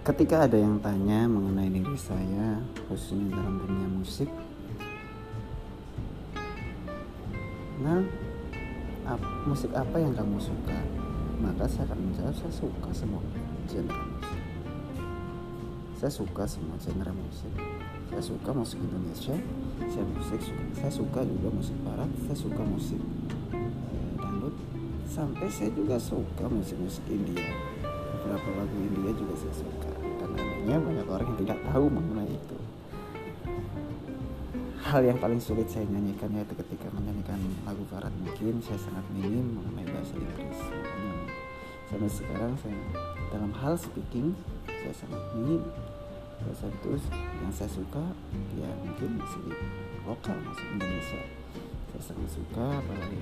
ketika ada yang tanya mengenai diri saya khususnya dalam dunia musik nah ap, musik apa yang kamu suka? Maka saya akan menjawab saya suka semua genre musik. Saya suka semua genre musik. Saya suka musik Indonesia saya musik saya suka juga musik barat saya suka musik eh, dangdut sampai saya juga suka musik-musik India beberapa lagu India juga saya suka. Dan anehnya banyak orang yang tidak tahu mengenai itu. Hal yang paling sulit saya nyanyikan yaitu ketika menyanyikan lagu barat mungkin saya sangat minim mengenai bahasa Inggris. Makanya sampai sekarang saya dalam hal speaking saya sangat minim bahasa itu yang saya suka ya mungkin masih lokal masih Indonesia. Saya sangat suka apalagi